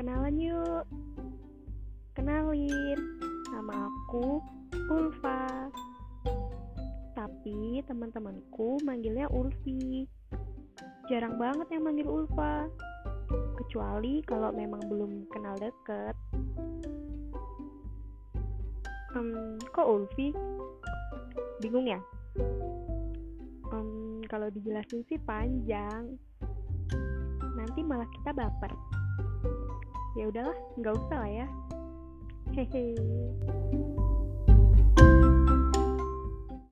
kenalan yuk. Kenalin, nama aku Ulfa. Tapi teman-temanku manggilnya Ulfi. Jarang banget yang manggil Ulfa. Kecuali kalau memang belum kenal deket. Hmm, kok Ulfi? Bingung ya? Hmm, kalau dijelasin sih panjang. Nanti malah kita baper. Ya udahlah, nggak usah lah ya. Hehe.